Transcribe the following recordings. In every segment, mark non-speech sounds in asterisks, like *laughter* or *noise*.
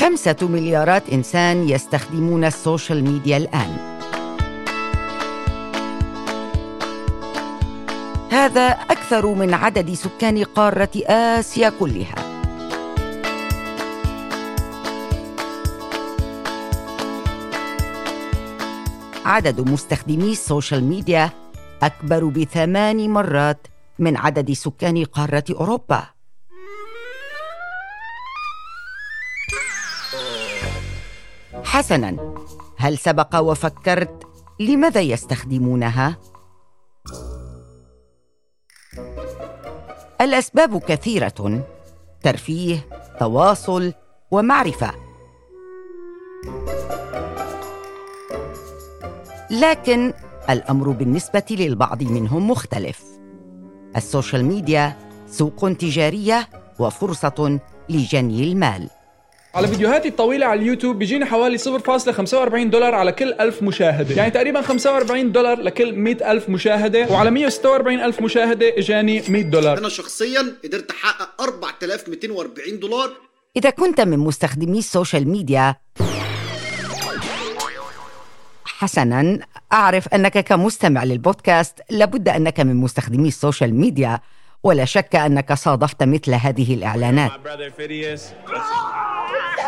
خمسة مليارات إنسان يستخدمون ال social media الآن. هذا أكثر من عدد سكان قارة آسيا كلها. عدد مستخدمي ال social media أكبر بثمان مرات من عدد سكان قارة أوروبا. حسنا. هل سبق وفكرت لماذا يستخدمونها؟ الأسباب كثيرة. ترفيه تواصل ومعرفة. لكن الأمر بالنسبة للبعض منهم مختلف. السوشيال ميديا سوق تجارية وفرصة لجني المال. على فيديوهاتي الطويلة على اليوتيوب بيجيني حوالي 0.45 دولار على كل ألف مشاهدة. يعني تقريبا 45 دولار لكل 100 ألف مشاهدة وعلى 146 ألف مشاهدة إجاني 100 دولار. أنا شخصيا قدرت أحقق 4240 دولار. إذا كنت من مستخدمي ال social media حسنا أعرف أنك كمستمع للبودكاست لابد أنك من مستخدمي ال social media ولا شك أنك صادفت مثل هذه الإعلانات.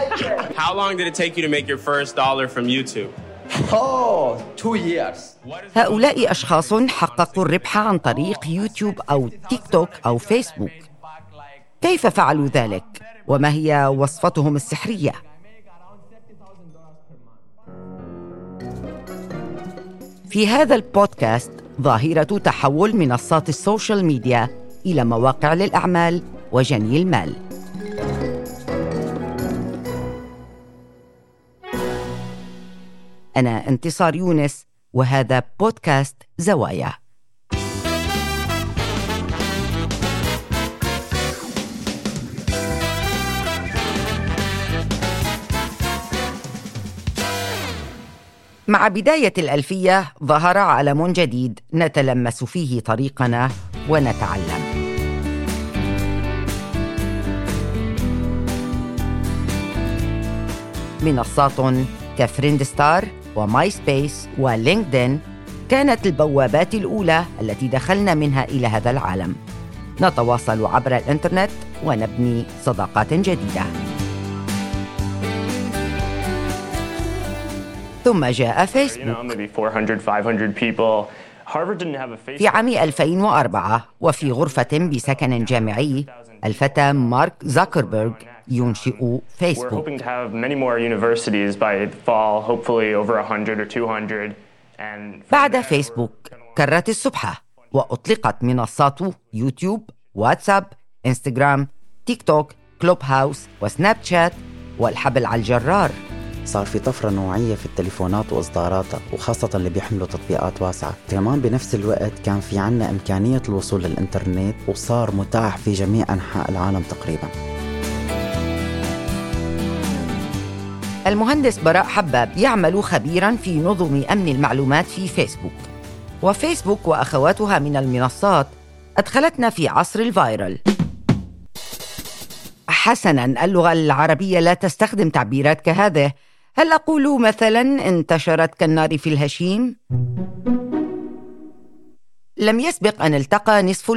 *laughs* How long did it take you to make your first dollar from YouTube? Oh, two years. هؤلاء أشخاص حققوا الربح عن طريق يوتيوب أو تيك توك أو فيسبوك كيف فعلوا ذلك؟ وما هي وصفتهم السحرية؟ في هذا البودكاست ظاهرة تحول منصات السوشيال ميديا إلى مواقع للأعمال وجني المال أنا انتصار يونس وهذا بودكاست زوايا. مع بداية الألفية ظهر عالم جديد نتلمس فيه طريقنا ونتعلم. منصات كفريند ستار وماي سبيس ولينكدين كانت البوابات الأولى التي دخلنا منها إلى هذا العالم. نتواصل عبر الإنترنت ونبني صداقات جديدة. ثم جاء فيسبوك. في عام 2004 وفي غرفة بسكن جامعي الفتى مارك زاكربيرغ ينشئ فيسبوك بعد فيسبوك كرت السبحة وأطلقت منصات يوتيوب واتساب إنستغرام تيك توك كلوب هاوس وسناب شات والحبل على الجرار. صار في طفرة نوعية في التليفونات وإصداراتها وخاصة اللي بيحملوا تطبيقات واسعة. كمان بنفس الوقت كان في عنا إمكانية الوصول للإنترنت وصار متاح في جميع أنحاء العالم تقريباً. المهندس براء حباب يعمل خبيرا في نظم أمن المعلومات في فيسبوك. وفيسبوك وأخواتها من المنصات أدخلتنا في عصر الفايرل حسنا اللغة العربية لا تستخدم تعبيرات كهذه. هل أقول مثلا انتشرت كالنار في الهشيم؟ لم يسبق أن التقى نصف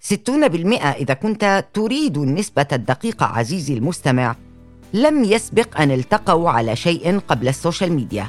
ستون بالمئة إذا كنت تريد النسبة الدقيقة عزيزي المستمع. لم يسبق أن التقوا على شيء قبل السوشيال ميديا.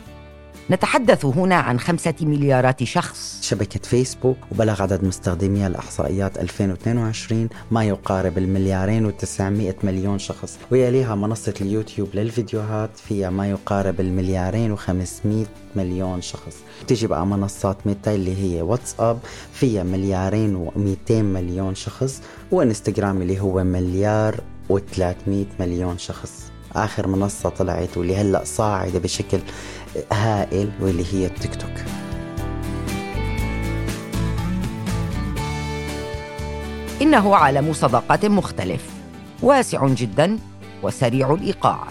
نتحدث هنا عن خمسة مليارات شخص. شبكة فيسبوك وبلغ عدد مستخدميها الإحصائيات 2022 ما يقارب المليارين و900 مليون شخص ويليها منصة اليوتيوب للفيديوهات فيها ما يقارب المليارين و500 مليون شخص. تيجي بقى منصات ميتا اللي هي واتساب فيها مليارين و200 مليون شخص وإنستغرام اللي هو مليار و300 مليون شخص. آخر منصة طلعت واللي هلأ صاعدة بشكل هائل واللي هي التيك توك إنه عالم صداقات مختلف واسع جدا وسريع الإيقاع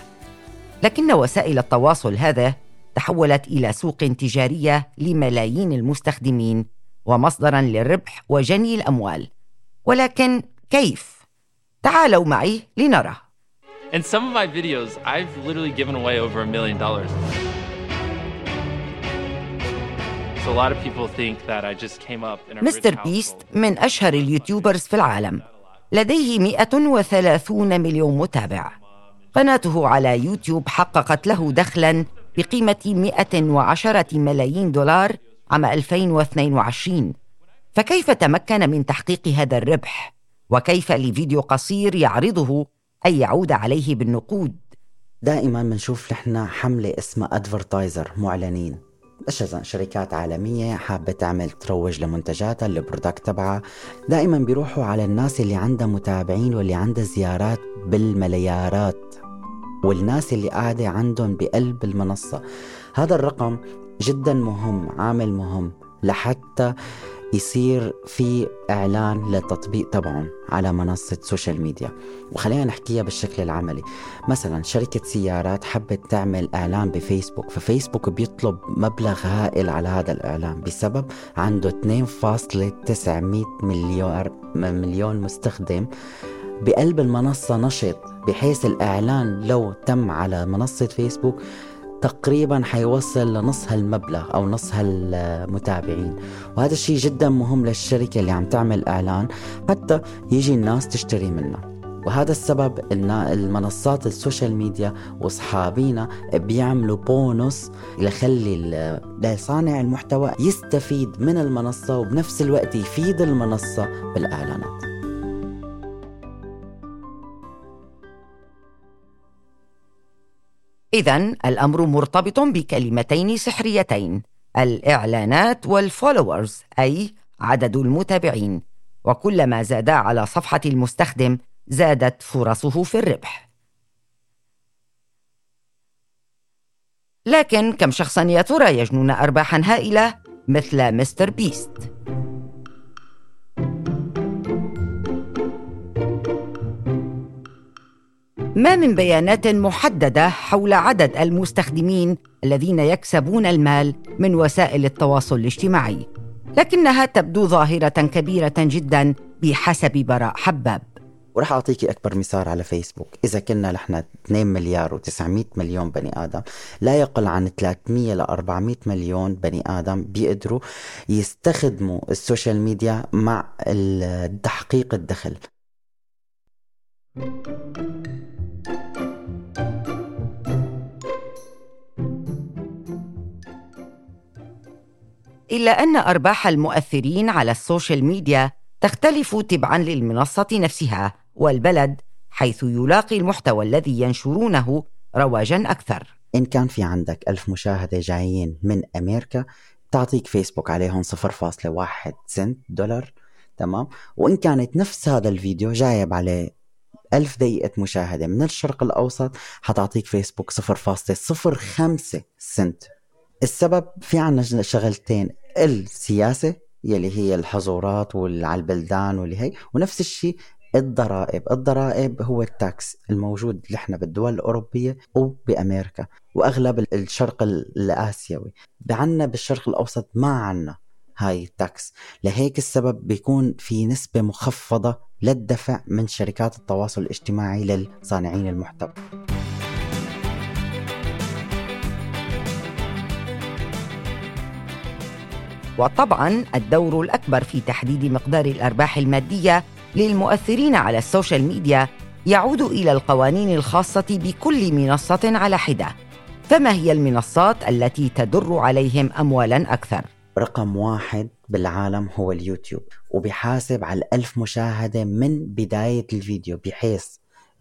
لكن وسائل التواصل هذا تحولت إلى سوق تجارية لملايين المستخدمين ومصدرا للربح وجني الأموال ولكن كيف؟ تعالوا معي لنرى And some of my videos, I've literally given away over a million dollars. مستر بيست. من أشهر ال YouTubers في العالم لديه 130 مليون متابع قناته على يوتيوب حققت له دخلا بقيمة 110 ملايين دولار عام 2022 فكيف تمكن من تحقيق هذا الربح؟ وكيف لفيديو قصير يعرضه أن يعود عليه بالنقود؟ دائما بنشوف نحن حملة اسمها advertiser معلنين مثلا شركات عالمية حابة تعمل تروج لمنتجاتها ال product تبعها. دائما بيروحوا على الناس اللي عندها متابعين واللي عندها زيارات بالمليارات والناس اللي قاعدة عندهم بقلب المنصة. هذا الرقم جدا مهم عامل مهم لحتى يصير في إعلان للتطبيق تبعهم على منصة سوشيال ميديا وخلينا نحكيها بالشكل العملي. مثلا شركة سيارات حبت تعمل إعلان بفيسبوك ففيسبوك بيطلب مبلغ هائل على هذا الإعلان بسبب عنده 2.900 مليار مليون مستخدم بقلب المنصة نشط بحيث الإعلان لو تم على منصة فيسبوك تقريبا حيوصل لنص هالمبلغ أو نص هالمتابعين وهذا الشيء جدا مهم للشركة اللي عم تعمل إعلان حتى يجي الناس تشتري منها وهذا السبب إن المنصات السوشيال ميديا وأصحابينا بيعملوا بونص لخلي لصانع المحتوى يستفيد من المنصة وبنفس الوقت يفيد المنصة بالإعلانات. إذا الأمر مرتبط بكلمتين سحريتين الإعلانات والفولورز أي عدد المتابعين وكلما زادا على صفحة المستخدم زادت فرصه في الربح لكن كم شخصا يا ترى يجنون أرباحا هائلة مثل مستر بيست؟ ما من بيانات محددة حول عدد المستخدمين الذين يكسبون المال من وسائل التواصل الاجتماعي لكنها تبدو ظاهرة كبيرة جدا بحسب براء حباب. ورح أعطيكي أكبر مثال على فيسبوك. إذا كنا نحن 2 مليار و900 مليون بني آدم لا يقل عن 300 ل 400 مليون بني آدم بيقدروا يستخدموا السوشيال ميديا مع تحقيق الدخل. إلا أن أرباح المؤثرين على السوشيال ميديا تختلف تبعا للمنصة نفسها والبلد حيث يلاقي المحتوى الذي ينشرونه رواجا أكثر. إن كان في عندك ألف مشاهدة جايين من أمريكا تعطيك فيسبوك عليهم 0.1 سنت دولار تمام؟ وإن كانت نفس هذا الفيديو جايب عليه ألف دقيقة مشاهدة من الشرق الأوسط حتعطيك فيسبوك 0.05 سنت السبب في عنا شغلتين السياسة يلي هي الحظورات وعلى البلدان واللي هي ونفس الشيء الضرائب. الضرائب هو ال tax الموجود نحن بالدول الأوروبية وبأمريكا وأغلب الشرق الآسيوي. نحنا بالشرق الأوسط ما عنا هاي ال tax. لهيك السبب بيكون في نسبة مخفضة للدفع من شركات التواصل الاجتماعي للصانعين المحتوى. وطبعا الدور الأكبر في تحديد مقدار الأرباح المادية للمؤثرين على السوشيال ميديا يعود إلى القوانين الخاصة بكل منصة على حدة. فما هي المنصات التي تدر عليهم اموالا أكثر؟ رقم واحد بالعالم هو اليوتيوب وبيحاسب على الألف مشاهدة من بداية الفيديو بحيث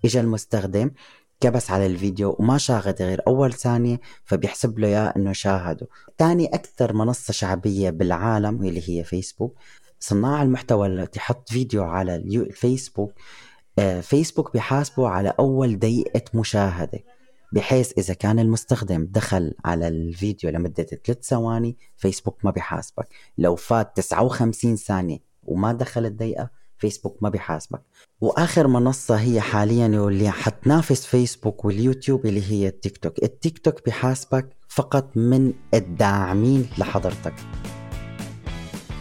إجا المستخدم كبس على الفيديو وما شاهد غير أول ثانية فبيحسب له إياه إنه شاهده. تاني أكثر منصة شعبية بالعالم واللي هي فيسبوك صناع المحتوى اللي تحط فيديو على الفيسبوك آه، فيسبوك بيحاسبه على أول دقيقة مشاهدة بحيث إذا كان المستخدم دخل على الفيديو لمدة 3 ثواني فيسبوك ما بيحاسبك. لو فات 59 ثانية وما دخل الدقيقة فيسبوك ما بيحاسبك. وآخر منصة هي حاليا واللي حتنافس فيسبوك واليوتيوب اللي هي التيك توك التيك توك بيحاسبك فقط من الداعمين لحضرتك.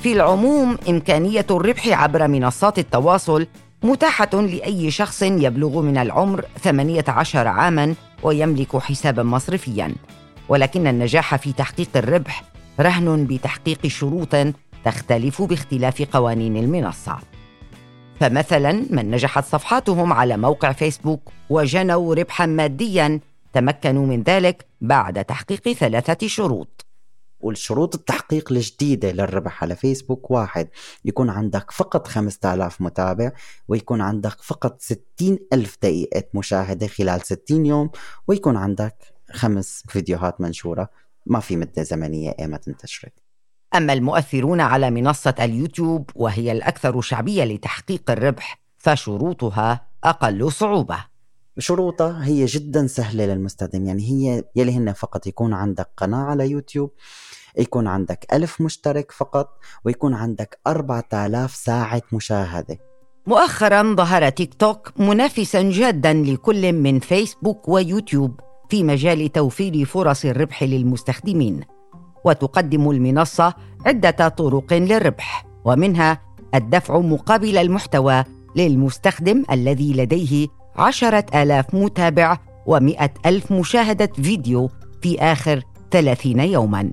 في العموم إمكانية الربح عبر منصات التواصل متاحة لأي شخص يبلغ من العمر 18 عاماً ويملك حساباً مصرفياً. ولكن النجاح في تحقيق الربح رهن بتحقيق شروط تختلف باختلاف قوانين المنصة. فمثلا من نجحت صفحاتهم على موقع فيسبوك وجنوا ربحا ماديا تمكنوا من ذلك بعد تحقيق ثلاثة شروط. والشروط التحقيق الجديدة للربح على فيسبوك. واحد يكون عندك فقط 5000 متابع ويكون عندك فقط 60 ألف دقيقة مشاهدة خلال 60 يوم ويكون عندك خمس فيديوهات منشورة. ما في مدة زمنية ايمت انتشرت أما المؤثرون على منصة اليوتيوب وهي الأكثر شعبية لتحقيق الربح فشروطها أقل صعوبة. شروطها هي جدا سهلة للمستخدم يعني هي يلي هن فقط يكون عندك قناة على يوتيوب يكون عندك ألف مشترك فقط ويكون عندك أربعة آلاف ساعة مشاهدة. مؤخرا ظهر تيك توك منافسا جادا لكل من فيسبوك ويوتيوب في مجال توفير فرص الربح للمستخدمين. وتقدم المنصة عدة طرق للربح ومنها الدفع مقابل المحتوى للمستخدم الذي لديه عشرة آلاف متابع ومئة ألف مشاهدة فيديو في آخر ثلاثين يوما.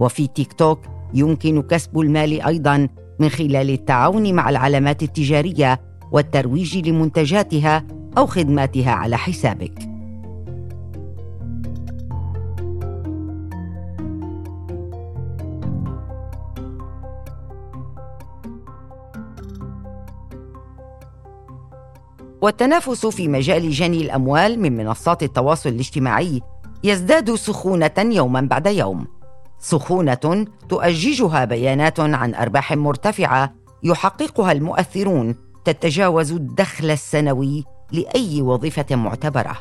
وفي تيك توك يمكن كسب المال أيضا من خلال التعاون مع العلامات التجارية والترويج لمنتجاتها أو خدماتها على حسابك. والتنافس في مجال جني الأموال من منصات التواصل الاجتماعي يزداد سخونة يوما بعد يوم. سخونة تؤججها بيانات عن أرباح مرتفعة يحققها المؤثرون تتجاوز الدخل السنوي لأي وظيفة معتبرة.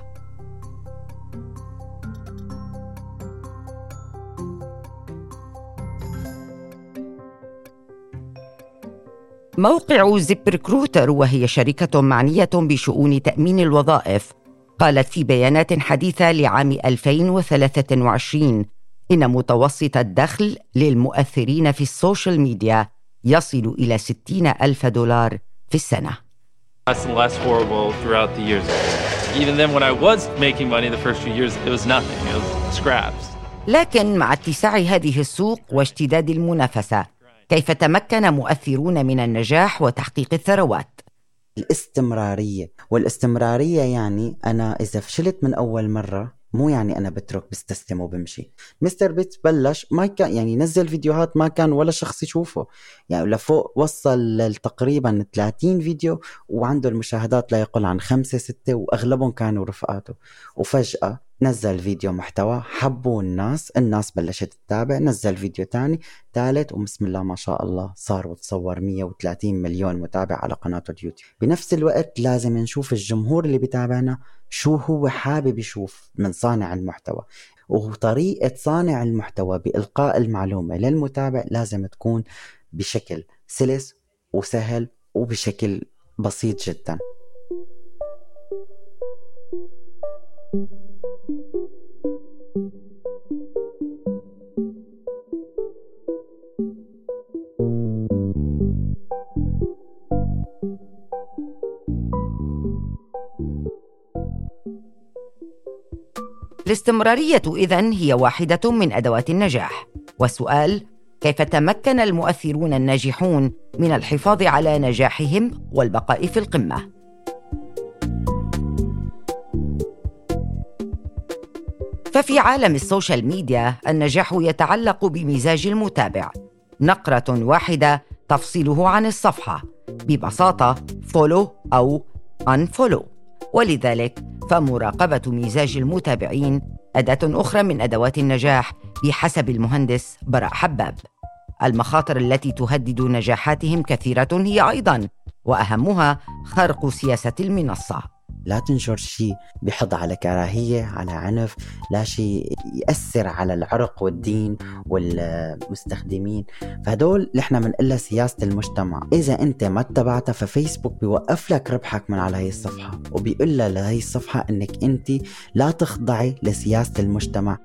موقع زيب ريكروتر وهي شركة معنية بشؤون تأمين الوظائف قالت في بيانات حديثة لعام 2023 إن متوسط الدخل للمؤثرين في السوشيال ميديا يصل إلى 60 ألف دولار في السنة. Less horrible throughout the years. Even then when I was making money the first few years, it was nothing. It was scraps. لكن مع اتساع هذه السوق واشتداد المنافسة كيف تمكن مؤثرون من النجاح وتحقيق الثروات؟ الاستمرارية. والاستمرارية يعني أنا إذا فشلت من أول مرة مو يعني أنا بترك بستسلم وبمشي. مستر بيت بلش ما كان يعني نزل فيديوهات ما كان ولا شخص يشوفه. يعني لفوق وصل تقريبا 30 فيديو وعنده المشاهدات لا يقل عن خمسة ستة وأغلبهم كانوا رفقاته. وفجأة نزل فيديو محتوى حبوا الناس الناس بلشت تتابع نزل فيديو تاني ثالث وبسم الله ما شاء الله صار وتصور 130 مليون متابع على قناته اليوتيوب. بنفس الوقت لازم نشوف الجمهور اللي بتابعنا شو هو حابب يشوف من صانع المحتوى. وطريقة صانع المحتوى بإلقاء المعلومة للمتابع لازم تكون بشكل سلس وسهل وبشكل بسيط جدا. الاستمرارية إذن هي واحدة من أدوات النجاح. والسؤال كيف تمكن المؤثرون الناجحون من الحفاظ على نجاحهم والبقاء في القمة؟ ففي عالم السوشيال ميديا النجاح يتعلق بمزاج المتابع. نقرة واحدة تفصله عن الصفحة ببساطة follow أو unfollow. ولذلك فمراقبة مزاج المتابعين أداة أخرى من أدوات النجاح بحسب المهندس براء حباب. المخاطر التي تهدد نجاحاتهم كثيرة هي أيضا وأهمها خرق سياسة المنصة. لا تنشر شيء بحض على كراهية على عنف لا شيء يأثر على العرق والدين والمستخدمين. فهدول نحن بنقول سياسة المجتمع. إذا أنت ما اتبعتها ففيسبوك بيوقف لك ربحك من على هي الصفحة وبيقول لهي الصفحة أنك أنت لا تخضعي لسياسة المجتمع.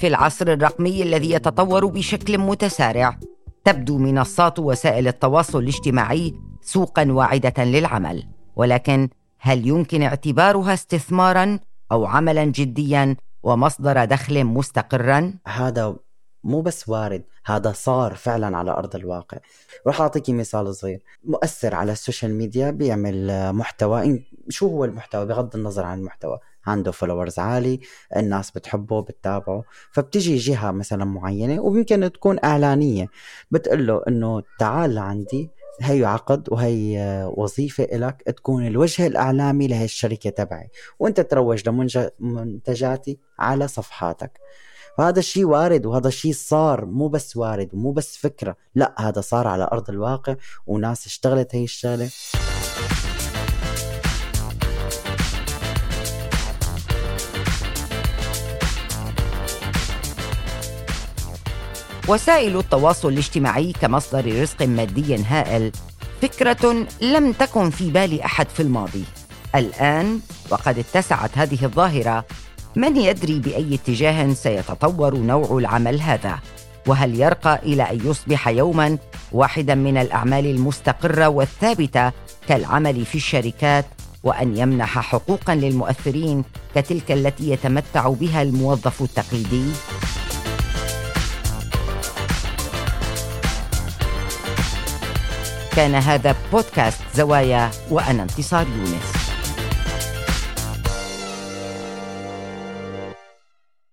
في العصر الرقمي الذي يتطور بشكل متسارع. تبدو منصات وسائل التواصل الاجتماعي سوقا واعدة للعمل ولكن هل يمكن اعتبارها استثمارا أو عملا جديا ومصدر دخل مستقرا؟ هذا مو بس وارد هذا صار فعلا على أرض الواقع. راح اعطيكي مثال صغير. مؤثر على السوشيال ميديا بيعمل محتوى شو هو المحتوى؟ بغض النظر عن المحتوى. عنده followers عالي الناس بتحبه بتتابعه. فبتجي جهة مثلا معينة ويمكن تكون إعلانية بتقول له إنه تعال لعندي هي عقد وهي وظيفة إلك تكون الوجه الإعلامي لهي الشركة تبعي وأنت تروج لمنتجاتي على صفحاتك. فهذا الشيء وارد وهذا الشيء صار مو بس وارد ومو بس فكرة لا هذا صار على أرض الواقع وناس اشتغلت هي الشغلة. وسائل التواصل الاجتماعي كمصدر رزق مادي هائل. فكرة لم تكن في بال أحد في الماضي. الآن وقد اتسعت هذه الظاهرة. من يدري بأي اتجاه سيتطور نوع العمل هذا؟ وهل يرقى إلى أن يصبح يوما واحدا من الأعمال المستقرة والثابتة كالعمل في الشركات وأن يمنح حقوقا للمؤثرين كتلك التي يتمتع بها الموظف التقليدي؟ كان هذا بودكاست زوايا وأنا انتصار يونس.